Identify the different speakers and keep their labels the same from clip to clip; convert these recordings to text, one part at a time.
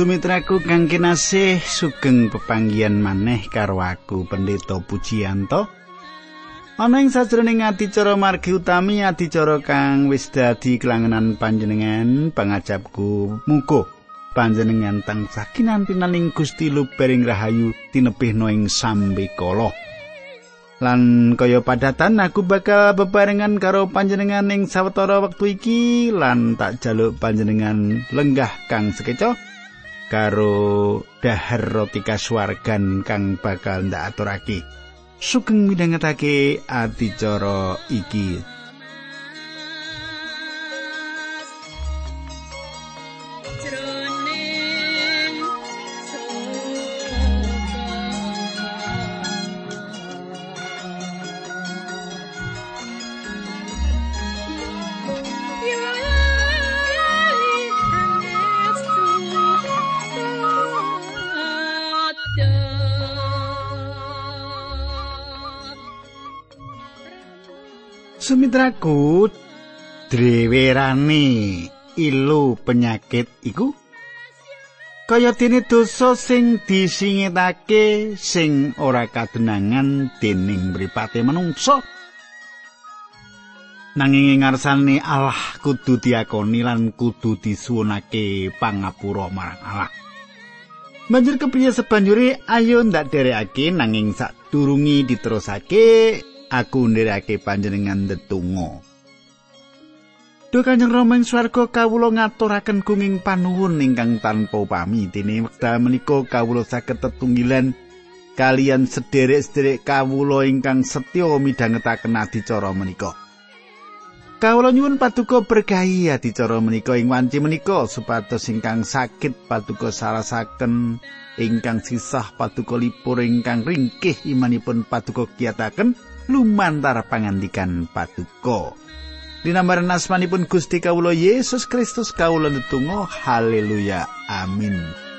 Speaker 1: Sumitraku kang kinasih sugeng pepanggian maneh karo aku Pendeta Pujiyanto. Ana ing sajroning adicara margi utami adicara kang wis dadi kelangenan panjenengan pangajapku muga panjenengan tansah kinantinan ing Gusti Lubering Rahayu tinebih ing sambe kala. Lan kaya padatan aku bakal bebarengan karo panjenengan ing sawetara wektu iki lan tak jaluk panjenengan lenggah kang sekeca. Karo dahar roti kasuwargan kang bakal ndak aturake. Sugeng midhangetake adicara iki. Sumitraku drewerane ilu penyakit iku. Kaya dene dosa sing disingitake sing ora kadenangan dening mripate manungsa nanging ngarsane Allah kudu diakoni lan kudu disuwunake pangapura marang Allah. Banjur kepriye sebanjure ayo ndak derekake nanging sadurungi diterusake aku ndereke panjenengan ndedonga. Duh Kanjeng Rama ing swarga kawula ngaturaken gunging panuwun ingkang tanpa upami dene wekdal menika kawula saged tetunggilan kalian sederek-sederek kawula ingkang setya midhangetaken adicara menika. Kawula nyuwun paduka berkahi adicara menika ing wanci menika supados ingkang sakit paduka sarasaken ingkang sisah paduka lipur ingkang ringkih imanipun paduka kiyataken lumantar pangandikan patuko. Dinambaran asmanipun Gusti Kawulo Yesus Kristus Kawulo Netungo. Haleluya. Amin.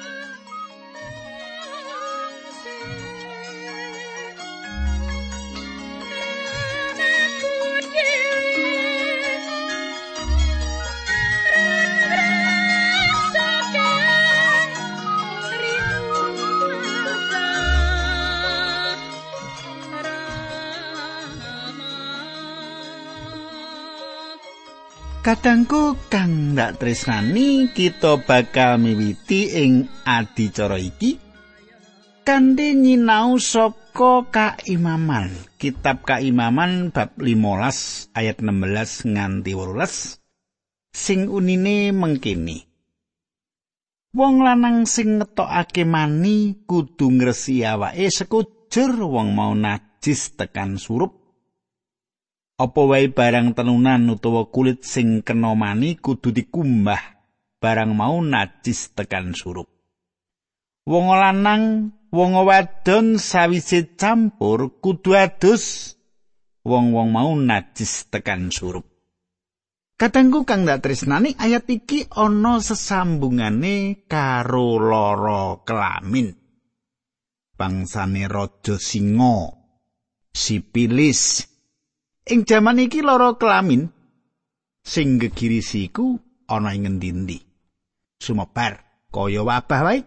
Speaker 1: Kadangku kang ndak tresnani kita bakal miwiti ing adicara iki. Kanthi nyinau saka kaimaman kitab kaimaman bab 15 ayat 16 nganti 18 sing unine mengkini. Wong lanang sing ngetokake mani kudu ngresi awake sekujur wong mau najis tekan surup apa wae barang tenunan utawa kulit sing kena mani kudu dikumbah barang mau najis tekan surup wong lanang wong wadon sawise campur kudu adus wong-wong mau najis tekan surup Kadangku kang dak tresnani ayat iki ana sesambungane karo loro kelamin. Bangsane raja singa, sipilis, Ing jaman iki lara kelamin sing gegirisiku ana ing ngendi-endi. Sumebar kaya wabah wae.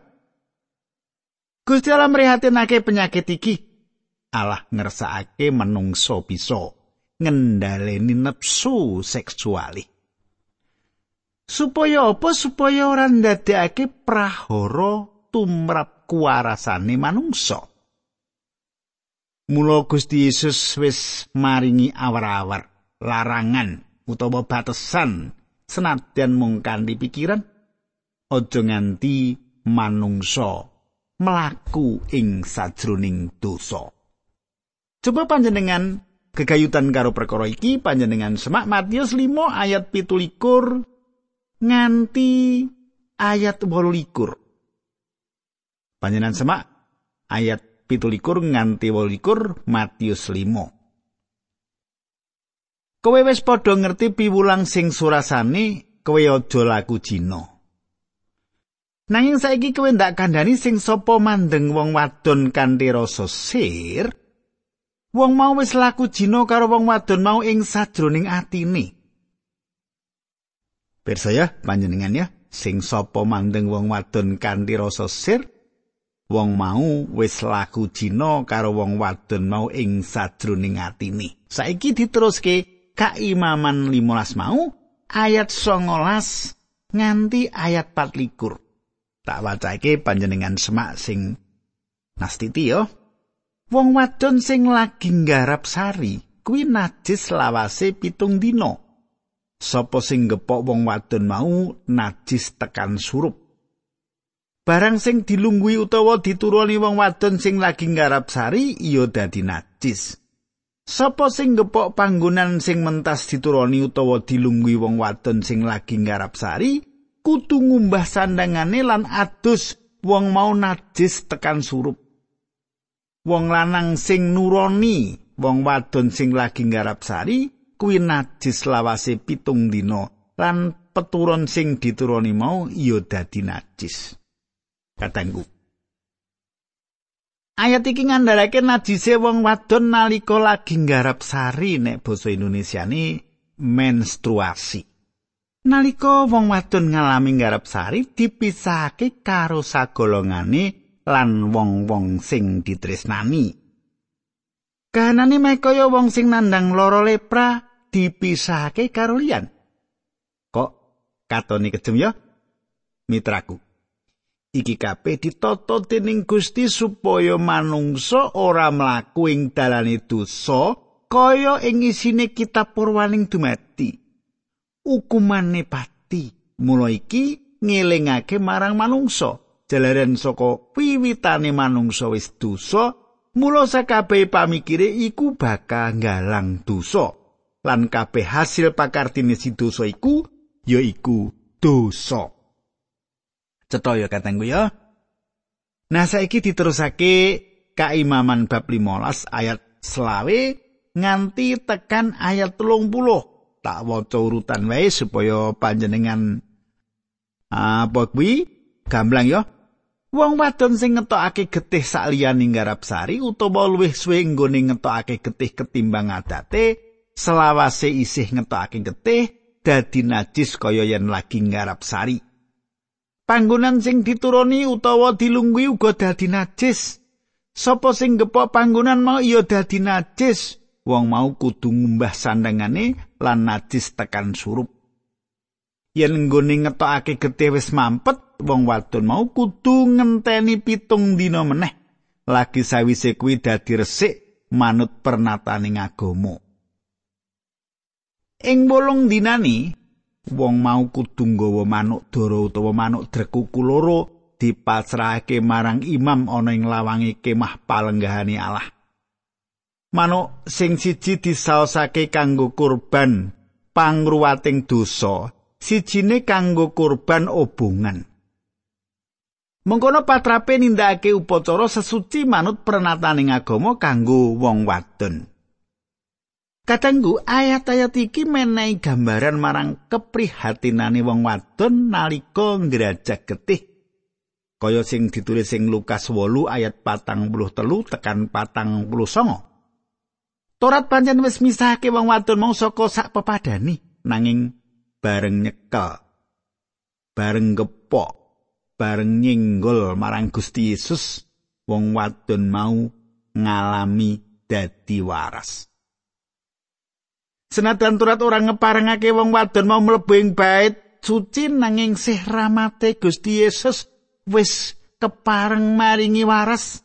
Speaker 1: Gusti Allah mrihatinake penyakit iki. Allah ngersakake menungso bisa ngendhaleni nepsu seksuali. Supaya apa? Supaya ora ndadekake prahara tumrap kuwarasane manungsa. Mula Gusti Yesus wis maringi awar-awar larangan utawa batesan senadyan mung kanthi pikiran aja nganti manungsa mlaku ing sajroning dosa. Coba panjenengan gegayutan karo perkara iki panjenengan semak Matius 5 ayat 17 nganti ayat 18. Panjenengan semak ayat pitulikur nganti wolikur Matius 5. Kowe wis padha ngerti piwulang sing surasane kowe aja laku jina. Nanging saiki kowe ndak kandhani sing sapa mandeng wong wadon kanthi rasa sir. Wong mau wis laku jina karo wong wadon mau ing sajroning atine. Pirsaya panjenengan ya, sing sapa mandeng wong wadon kanthi rasa sir wong mau wis laku jina karo wong wadon mau ing sajroning atine. Saiki diteruske kaimaman 15 mau ayat 19 nganti ayat 24 tak wacake panjenengan semak sing nastiti yo wong wadon sing lagi nggarap sari kuwi najis lawase pitung dina. Sapa sing gepok wong wadon mau najis tekan surup barang sing dilunggui utawa dituruni wong wadon sing lagi nggarap sari iya dadi najis. Sapa sing gepok panggonan sing mentas dituruni utawa dilunggui wong wadon sing lagi nggarap sari, kudu ngumbah sandangane lan adus wong mau najis tekan surup. Wong lanang sing nuroni wong wadon sing lagi nggarap sari, kuwi najis lawase pitung dina lan peturon sing dituruni mau iya dadi najis. Katanggu. Ayat iki ngandharake najise wong wadon nalika lagi nggarap sari nek basa Indonesiane menstruasi. Nalika wong wadon ngalami nggarap sari dipisahake karo sagolongane lan wong-wong sing ditresnani. Kahanane mek kaya wong sing nandang loro lepra dipisahake karo liyan. Kok katone kejem ya? Mitraku. Iki kabeh ditata dening Gusti supaya manungsa ora mlaku ing dalane dosa kaya ing isine kitab purwaning dumati ukumane pati. Mula iki ngelingake marang manungsa. Jalaran saka wiwitane manungsa wis dosa mula sakabeh pamikire iku bakal nggalang dosa. Lan kabeh hasil pakartine si dosa iku ya iku dosa cetha ya katengku ya. Nah saiki diterusake kaimaman bab 15 ayat selawe nganti tekan ayat telung puluh. Tak waca urutan wae supaya panjenengan apa kuwi gamblang ya. Wong wadon sing ngetokake getih sak liyane nggarap sari utawa luwih suwe nggone ngetokake getih ketimbang adate, selawase isih ngetokake getih dadi najis kaya yen lagi nggarap sari. Panggonan sing dituruni utawa dilunggui uga dadi najis. Sapa sing gepok panggonan mau iya dadi najis. Wong mau kudu ngumbah sandangane lan najis tekan surup. Yen nggone ngetokake getih wis mampet, wong wadon mau kudu ngenteni pitung dina meneh. Lagi sawise kuwi dadi resik manut pernataning agama. Ing bolong dinani, wong mau kudu nggawa manuk dara utawa manuk drekuku loro dipasrahake marang imam ana ing lawange kemah palenggahane Allah. Manuk sing siji disaosake kanggo kurban pangruwating dosa, sijine kanggo kurban obongan. Mengkono patrape nindakake upacara sesuci manut pernataning agama kanggo wong wadon. Katenggu ayat-ayat iki menehi gambaran marang keprihatinane wong wadon nalika ngrajak getih. Kaya sing ditulis sing Lukas 8 ayat patang puluh telu tekan patang puluh songo. Torat pancen wis misahake wong wadon mau saka sak pepadani nanging bareng nyekel bareng gepok bareng nyinggol marang Gusti Yesus wong wadon mau ngalami dadi waras. Senajan turat ora ngeparengake wong wadon mau mlebu ing bait suci nanging sih rahmate Gusti Yesus wis kepareng maringi waras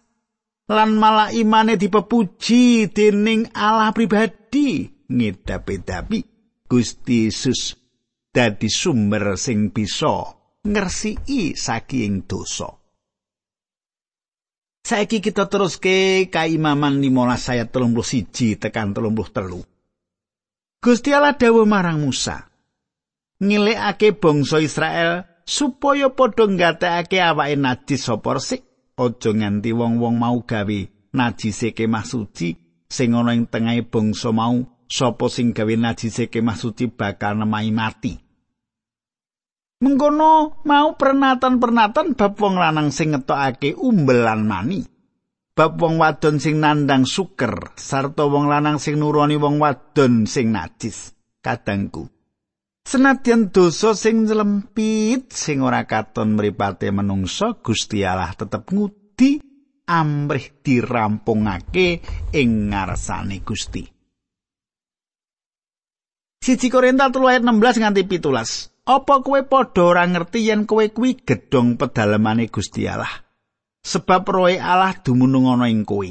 Speaker 1: lan malah imane dipepuji dening Allah pribadi ngedapi-dapi Gusti Yesus dadi sumber sing bisa ngersiki saking dosa. Saiki kita terus ke kaimaman 15 ayat 31 tekan 33. Gusti Allah dawuh marang Musa, ngilekake bangsa Israel supaya padha nggatekake awake najis sapa resik, aja nganti wong-wong mau gawe najise kemah suci sing ana ing tengahe bangsa mau, sapa sing gawe najise kemah suci bakal nemai mati. Mengkono mau pernatan-pernatan bab wong lanang sing ngetokake umbelan mani. Bab wong wadon sing nandang suker sarta wong lanang sing nuroni wong wadon sing najis kadangku Senadyan dosa sing nylempit sing ora katon mripate manungsa Gusti Allah tetep ngudi amrih dirampungake ing ngarsane Gusti. Siji Korintus 3 ayat 16 nganti 17. Apa kowe padha ora ngerti yen kowe kuwi gedhong pedalemane Gusti Allah? Sebab roe Allah dumunung ana ing kowe.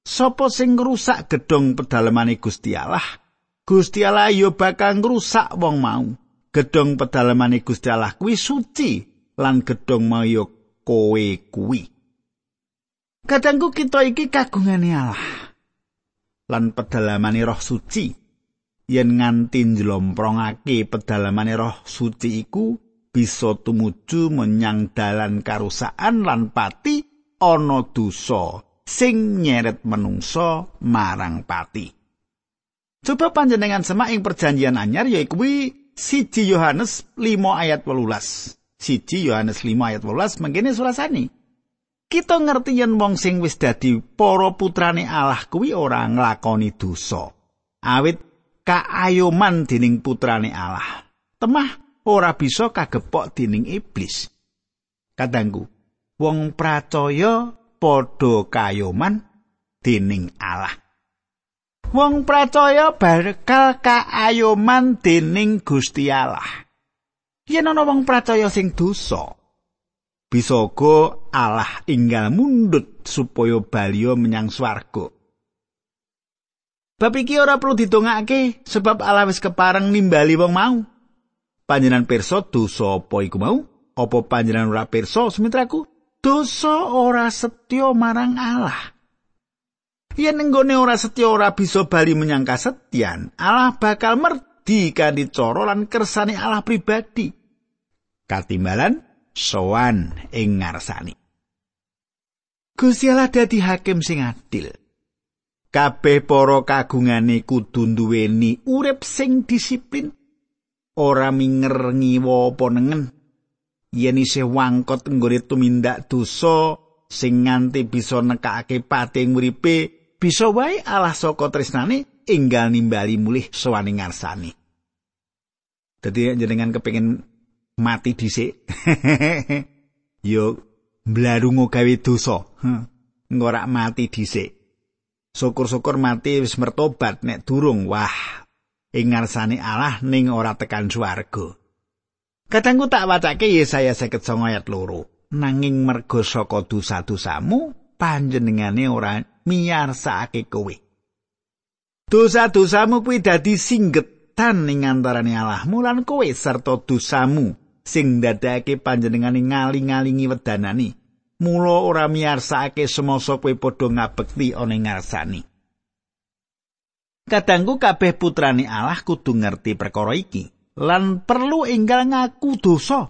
Speaker 1: Sopo sing ngrusak gedhong pedalemane Gusti Allah? Gusti Allah yo bakal ngrusak wong mau. Gedhong pedalemane Gusti Allah kuwi suci lan gedhong mau yo kowe kuwi. Kadangku kita iki kagungane Allah. Lan pedalamane roh suci. Yen nganti njlomprongake pedalamane roh suci iku bisa tumuju menyang dalan karusaan lan pati ana dosa sing nyeret menungso marang pati. Coba panjenengan semak ing perjanjian anyar yaiku siji Yohanes 5 ayat 18. Siji Yohanes 5 ayat 18 mangkene surasani. Kita ngerti yen wong sing wis dadi para putrane Allah kuwi ora nglakoni dosa. Awit kaayoman dening putrane Allah. Temah ora bisa kagepok dening iblis. Kadangku, wong pracaya padha kayoman dening Allah. Wong percaya bakal kaayoman dening Gusti Allah. Yen ana wong percaya sing dosa, bisa go Allah inggal mundut supaya baliyo menyang swarga. Bab iki ora perlu didongake sebab Allah wis kepareng nimbali wong mau. Panjenengan pirsa dosa apa iku mau? Apa panjenengan ora pirsa semitraku? Dosa ora setya marang Allah. Yen nggone ora setya ora bisa bali menyang kasetyan, Allah bakal merdi kanthi cara lan kersane Allah pribadi. Katimbalan sowan ing ngarsani. Gusti Allah dadi hakim sing adil. Kabeh para kagungane kudu duweni urip sing disiplin. Ora minger ngiwa apa nengen. Yen isih wangkot nggone tumindak dosa sing nganti bisa nekake pati ing uripe, bisa wae Allah saka tresnane enggal nimbali mulih sowane ngarsane. Dadi jenengan kepengin mati dhisik. Yo mblarungo gawe dosa. Ngora mati dhisik. Syukur-syukur mati wis mertobat nek durung wah ing ngarsane Allah ning ora tekan swarga. Kadangku tak wacake Yesaya 59 ayat loro. Nanging mergo saka dosa-dosamu panjenengane ora miyarsake kowe. Dosa-dosamu kuwi dadi singgetan ning antarane Allahmu lan kowe serta dosamu sing ndadekake panjenengane ngaling-alingi wedanani. Mula ora miyarsake semasa kowe padha ngabekti ana ngarsani. Kadangku kabeh putrane Allah kudu ngerti perkara iki lan perlu enggal ngaku dosa.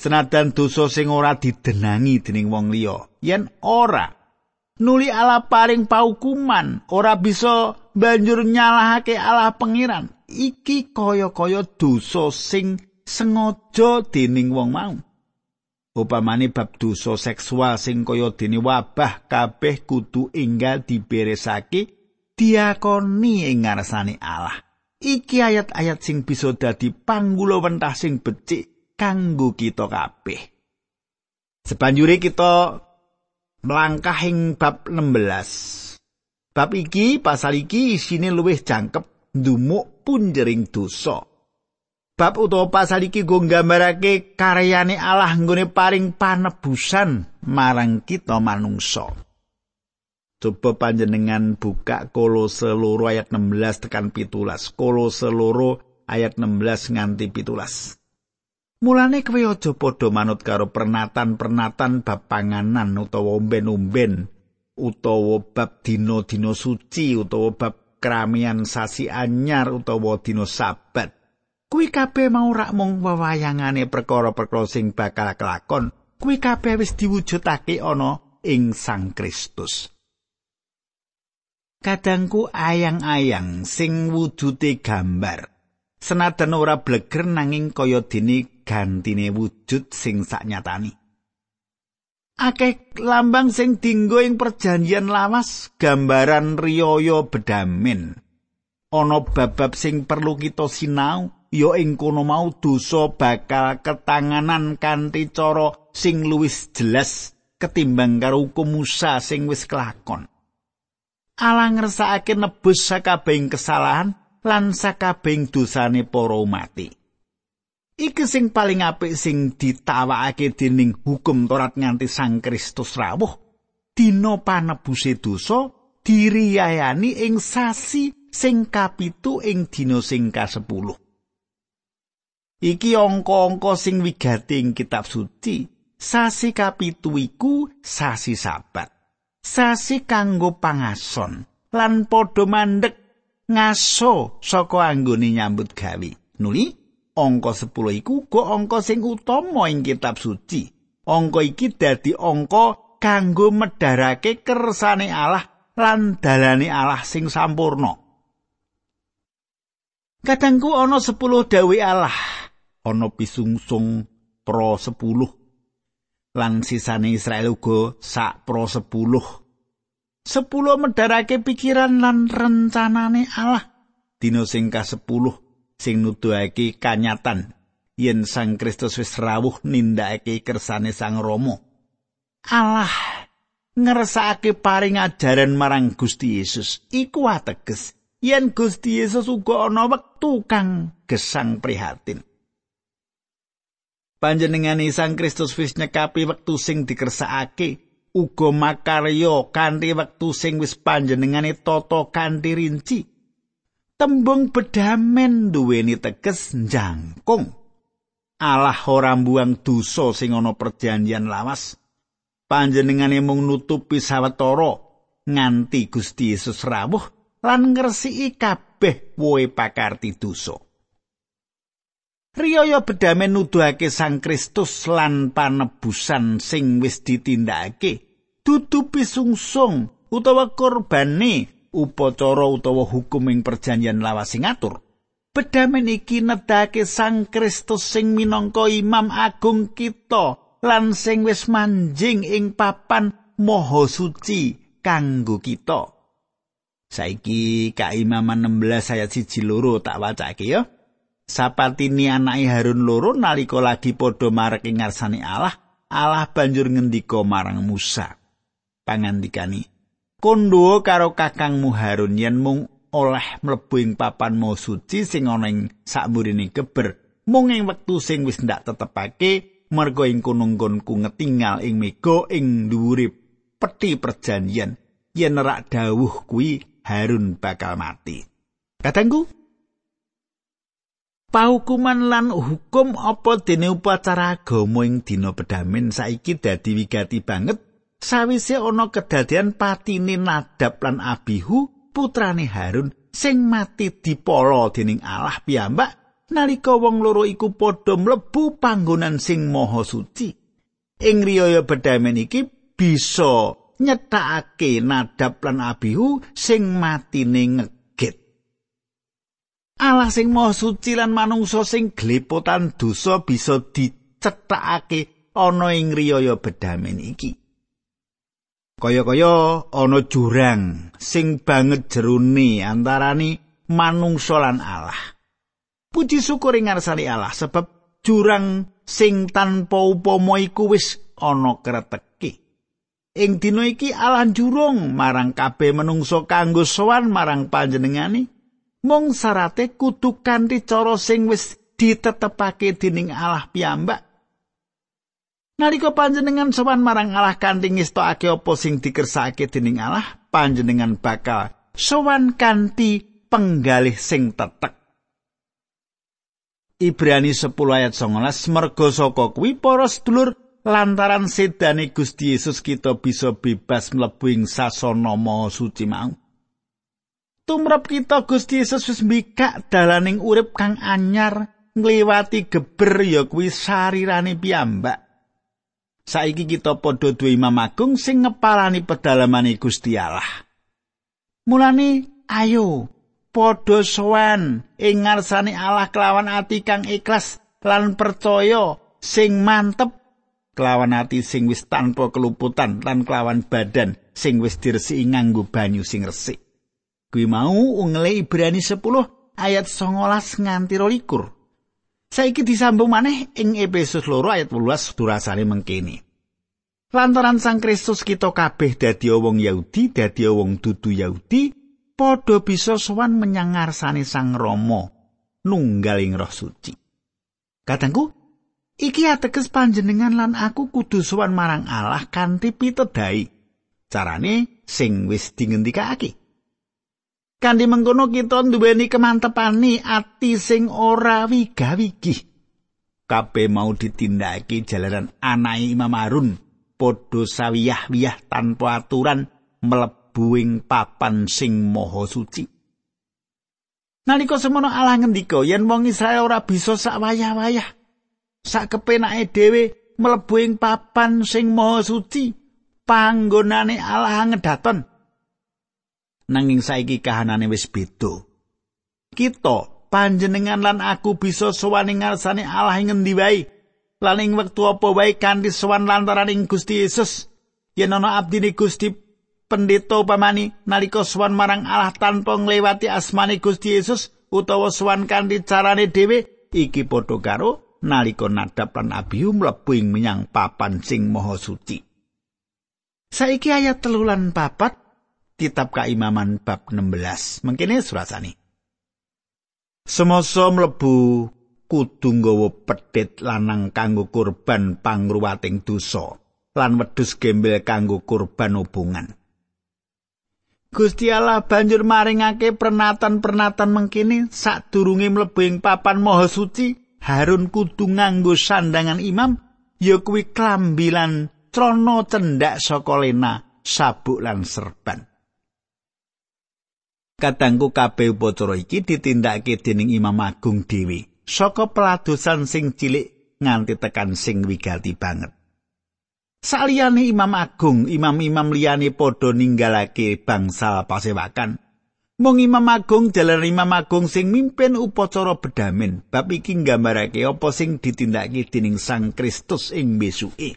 Speaker 1: Senadan dosa sing ora didenangi dening wong liya, yen ora nuli ala paring paukuman ora bisa banjur nyalahake Allah pengiran iki kaya-kaya dosa sing sengaja dening wong mau upamane bab dosa seksual sing kaya dene wabah kabeh kudu enggal diberesake diakoni ing ngarsane Allah iki ayat-ayat sing bisa dadi panggula wentah sing becik kanggo kita kabeh sebanjure kita mlangkah ing bab 16. Bab iki pasal iki isine luwih jangkep ndumuk punjering dosa. Bab utawa pasal iki go nggambarake karyane Allah nggone paring panebusan marang kita manungsa. Coba panjenengan buka Kolose loro ayat 16 tekan pitulas. Kolose loro ayat 16 nganti pitulas. Mulane kowe aja padha manut karo pernatan-pernatan bab panganan utawa umben-umben utawa bab dina-dina suci utawa bab keramian sasi anyar utawa dina sabat. Kuwi kabeh mau rak mung wewayangane perkara-perkara sing bakal kelakon. Kuwi kabeh wis diwujudake ana ing Sang Kristus. Kadangku ayang-ayang sing wujude gambar. Senadan ora bleger nanging kaya dene gantine wujud sing saknyatani. Akeh lambang sing dinggo ing perjanjian lawas gambaran riyaya bedamin. Ana bab-bab sing perlu kita sinau ya ing kono mau dosa bakal ketanganan kanthi cara sing luwih jelas ketimbang karo hukum Musa sing wis kelakon. Allah ngersakake nebus sakabehing kesalahan lan sakabehing dosane para umat. Iki sing paling apik sing ditawakake dening hukum Torat nganti Sang Kristus rawuh. Dina panebuse dosa diriyayani ing sasi sing kapitu ing dina sing kasepuluh. Iki angka-angka sing wigati ing kitab suci. Sasi kapitu iku sasi sabat. Sasi kanggo pangason lan padha mandek ngaso saka anggone nyambut gawe. Nuli angka 10 iku uga angka sing utama ing kitab suci. Angka iki dadi angka kanggo medharake kersane Allah lan dalane Allah sing sampurna. Kadangku ana 10 dawe Allah, ana pisungsung pro 10 lan sisane Israel uga sak pro 10. 10 medharake pikiran lan rencanane Allah. Dina sing ka-10 sing nuduhake kanyatan yen Sang Kristus wis rawuh nindakake kersane Sang Rama. Allah ngersakake paring ajaran marang Gusti Yesus iku ateges yen Gusti Yesus uga ana wektu kang gesang prihatin. Panjenengane Sang Kristus wis nyekapi wektu sing dikersakake uga makarya kanthi wektu sing wis panjenengane tata kanthi rinci. tembung bedamen duweni teges jangkung. Allah ora mbuang dosa sing ana perjanjian lawas. Panjenengane mung nutupi sawetara nganti Gusti Yesus rawuh lan ngresiki kabeh woe pakarti dosa. Riyaya bedamen nuduhake Sang Kristus lan panebusan sing wis ditindakake dudu pisungsung utawa kurbane upacara utawa hukum ing perjanjian lawas sing ngatur. Bedamen iki nedake Sang Kristus sing minangka imam agung kita lan sing wis manjing ing papan maha suci kanggo kita. Saiki kaimaman 16 ayat siji loro tak wacake ya. Sapatini anake Harun loro nalika lagi padha marek ing ngarsane Allah, Allah banjur ngendika marang Musa. Pangandikani, kondo karo kakangmu Harun yen mung oleh mlebu ing papan mau suci sing ana ing sakmurine geber mung ing wektu sing wis ndak tetepake merga ing kununggonku ngetinggal ing mega ing dhuwure peti perjanjian yen rak dawuh kuwi Harun bakal mati. Katanggu Pahukuman lan hukum apa dene upacara agama ing dina pedamen saiki dadi wigati banget sawise ana kedadian patine Nadab lan Abihu putrane Harun sing mati dipolo dening Allah piyambak nalika wong loro iku padha mlebu panggonan sing maha suci. Ing riyaya bedamen iki bisa nyetakake Nadab lan Abihu sing matine Allah sing maha suci lan manungsa sing glepotan dosa bisa dicetakake ana ing riyaya bedamen iki kaya-kaya ana jurang sing banget jerone antarane manungsa lan Allah. Puji syukur ing ngarsane Allah sebab jurang sing tanpa upama iku wis ana kreteke. Ing dina iki Allah jurung marang kabeh manungsa kanggo sowan marang panjenengane. Mung sarate kudu kanthi cara sing wis ditetepake dening Allah piyambak Nalika panjenengan sowan marang Allah kanthi ngestokake apa sing dikersakake dening Allah, panjenengan bakal sowan kanthi penggalih sing tetek. Ibrani 10 ayat 19 merga saka kuwi para sedulur lantaran sedane Gusti Yesus kita bisa bebas mlebu ing sasana suci mau. Tumrap kita Gusti Yesus wis mbikak dalaning urip kang anyar ngliwati geber ya kuwi sarirane piyambak. saiki kita padha duwe imam agung sing ngepalani pedalamane Gusti Allah. Mulane ayo padha sowan ing ngarsane Allah kelawan ati kang ikhlas lan percaya sing mantep kelawan ati sing wis tanpa keluputan lan kelawan badan sing wis diresiki nganggo banyu sing resik. Kuwi mau ungle Ibrani 10 ayat 19 nganti 22. Saiki disambung maneh ing Efesus 2 ayat 18 durasane mengkene. Lantaran Sang Kristus kita kabeh dadi wong Yahudi, dadi wong dudu Yahudi, padha bisa sowan menyang ngarsane Sang Rama nunggaling Roh Suci. Katangku, iki ateges panjenengan lan aku kudu sowan marang Allah kanthi pitedai. Carane sing wis dingendikake. Kanthi mengkono kita duweni kemantepane ati sing ora wigawigi. Kabeh mau ditindakake jalaran anake Imam Harun padha sawiyah-wiyah tanpa aturan mlebu ing papan sing maha suci. Nalika semono Allah ngendika yen wong Israel ora bisa sak wayah-wayah sak kepenake dhewe mlebu ing papan sing maha suci, panggonane Allah ngedaton. Nanging saiki kahanane wis beda. Kita panjenengan lan aku bisa sowan ing ngarsane Allah ing ngendi wae. Lan ing wektu apa wae kanthi sowan lantaran ing Gusti Yesus. Yen ana abdine Gusti pendeta upamani nalika sowan marang Allah tanpa nglewati asmane Gusti Yesus utawa sowan kanthi carane dhewe iki padha karo nalika nadap lan abihu mlebu ing menyang papan sing maha suci. Saiki ayat telulan papat kitab kaimaman bab 16 mengkene surasane. Semasa mlebu kudu nggawa pedhet lanang kanggo kurban pangruwating dosa lan wedhus gembel kanggo kurban hubungan. Gusti Allah banjur maringake pernatan-pernatan mengkene sadurunge mlebu ing papan maha suci Harun kudu nganggo sandangan imam ya kuwi klambilan trono cendak saka lena sabuk lan serban Kadangku kabeh upacara iki ditindakake dening Imam Agung dhewe saka peladosan sing cilik nganti tekan sing wigati banget. Saliyane Imam Agung, imam-imam liyane padha ninggalake bangsa pasewakan. Mung Imam Agung jalan Imam Agung sing mimpin upacara bedamen. Bab iki nggambarake apa sing ditindakake dening Sang Kristus ing besuke.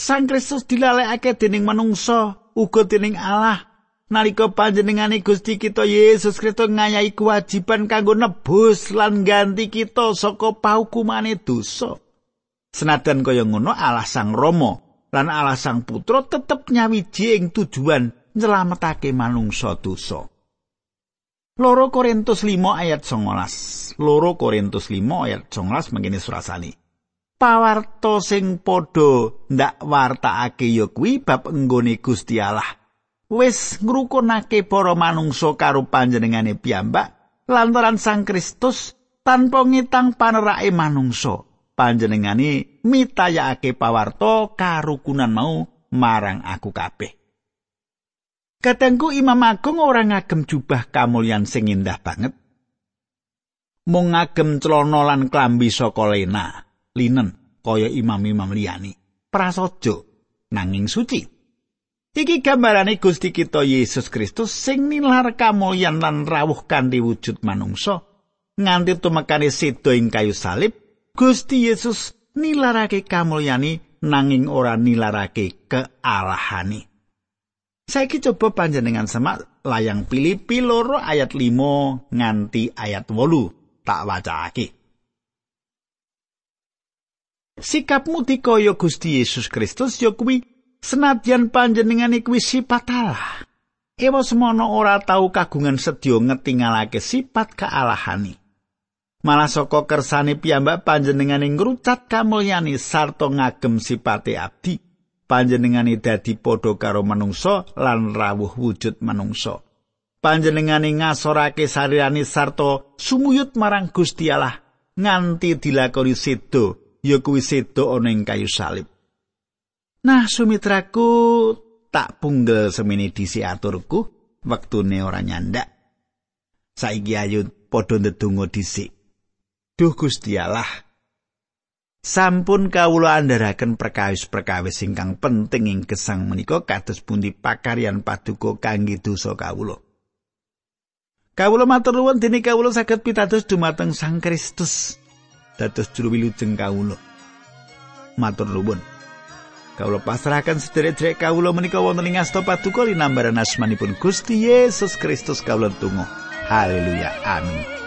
Speaker 1: Sang Kristus dilalekake dening manungsa, uga dening Allah nalika panjenengane Gusti kita Yesus Kristus ngayahi kewajiban kanggo nebus lan ganti kita saka paukumane dosa. Senajan kaya ngono Allah Sang Rama lan Allah Sang Putra tetep nyawiji ing tujuan nyelametake manungsa dosa. Loro Korintus 5 ayat 19. Loro Korintus 5 ayat 19 mengkene surasane. Pawarto sing padha ndak wartakake ya kuwi bab enggone Gusti Allah wis ngrukunake para manungsa karo panjenengane piyambak lantaran Sang Kristus tanpa ngitang panerake manungsa panjenengane mitayake pawarto karukunan mau marang aku kabeh Katengku Imam Agung ora ngagem jubah kamulyan sing indah banget. Mung ngagem celana lan klambi saka lena, linen kaya imam-imam liyane. Prasaja nanging suci. Iki gambarane Gusti kita Yesus Kristus sing nilar kamulyan lan rawuh kanthi wujud manungsa. Nganti tumekane sedo ing kayu salib Gusti Yesus nilarake kamulyani nanging ora nilarake kealahane Saiki coba panjenengan semak layang Filipi loro ayat 5 nganti ayat 8 tak wacake Sikapmu dikaya Gusti Yesus Kristus ya kuwi Senadyan panjenengane kuwi sifat Allah. Ewa semono ora tau kagungan sedya ngetingalake sifat kealahani. Malah saka kersane piyambak panjenengane ngrucat kamulyani sarta ngagem sipate abdi. Panjenengane dadi padha karo manungsa lan rawuh wujud manungsa. Panjenengane ngasorake sarirani sarta sumuyut marang Gusti Allah nganti dilakoni sedo ya kuwi sedo ana ing kayu salib. Nah, sumitraku tak punggel semene disi aturku wektune ora nyandak. Saiki ayo padha ndedonga dhisik. Duh Gusti Allah, sampun kawula andharaken perkawis-perkawis ingkang penting ing gesang menika kados pundi pakaryan paduka kangge dosa kawula. Kawula matur nuwun dene kawula saged pitados dumateng Sang Kristus dados juru wilujeng kawula. Matur nuwun. Kawula pasrahaken sedherek-sedherek kawula menika wonten ing asta paduka linambaran asmanipun Gusti Yesus Kristus kawula tunggu. Haleluya. Amin.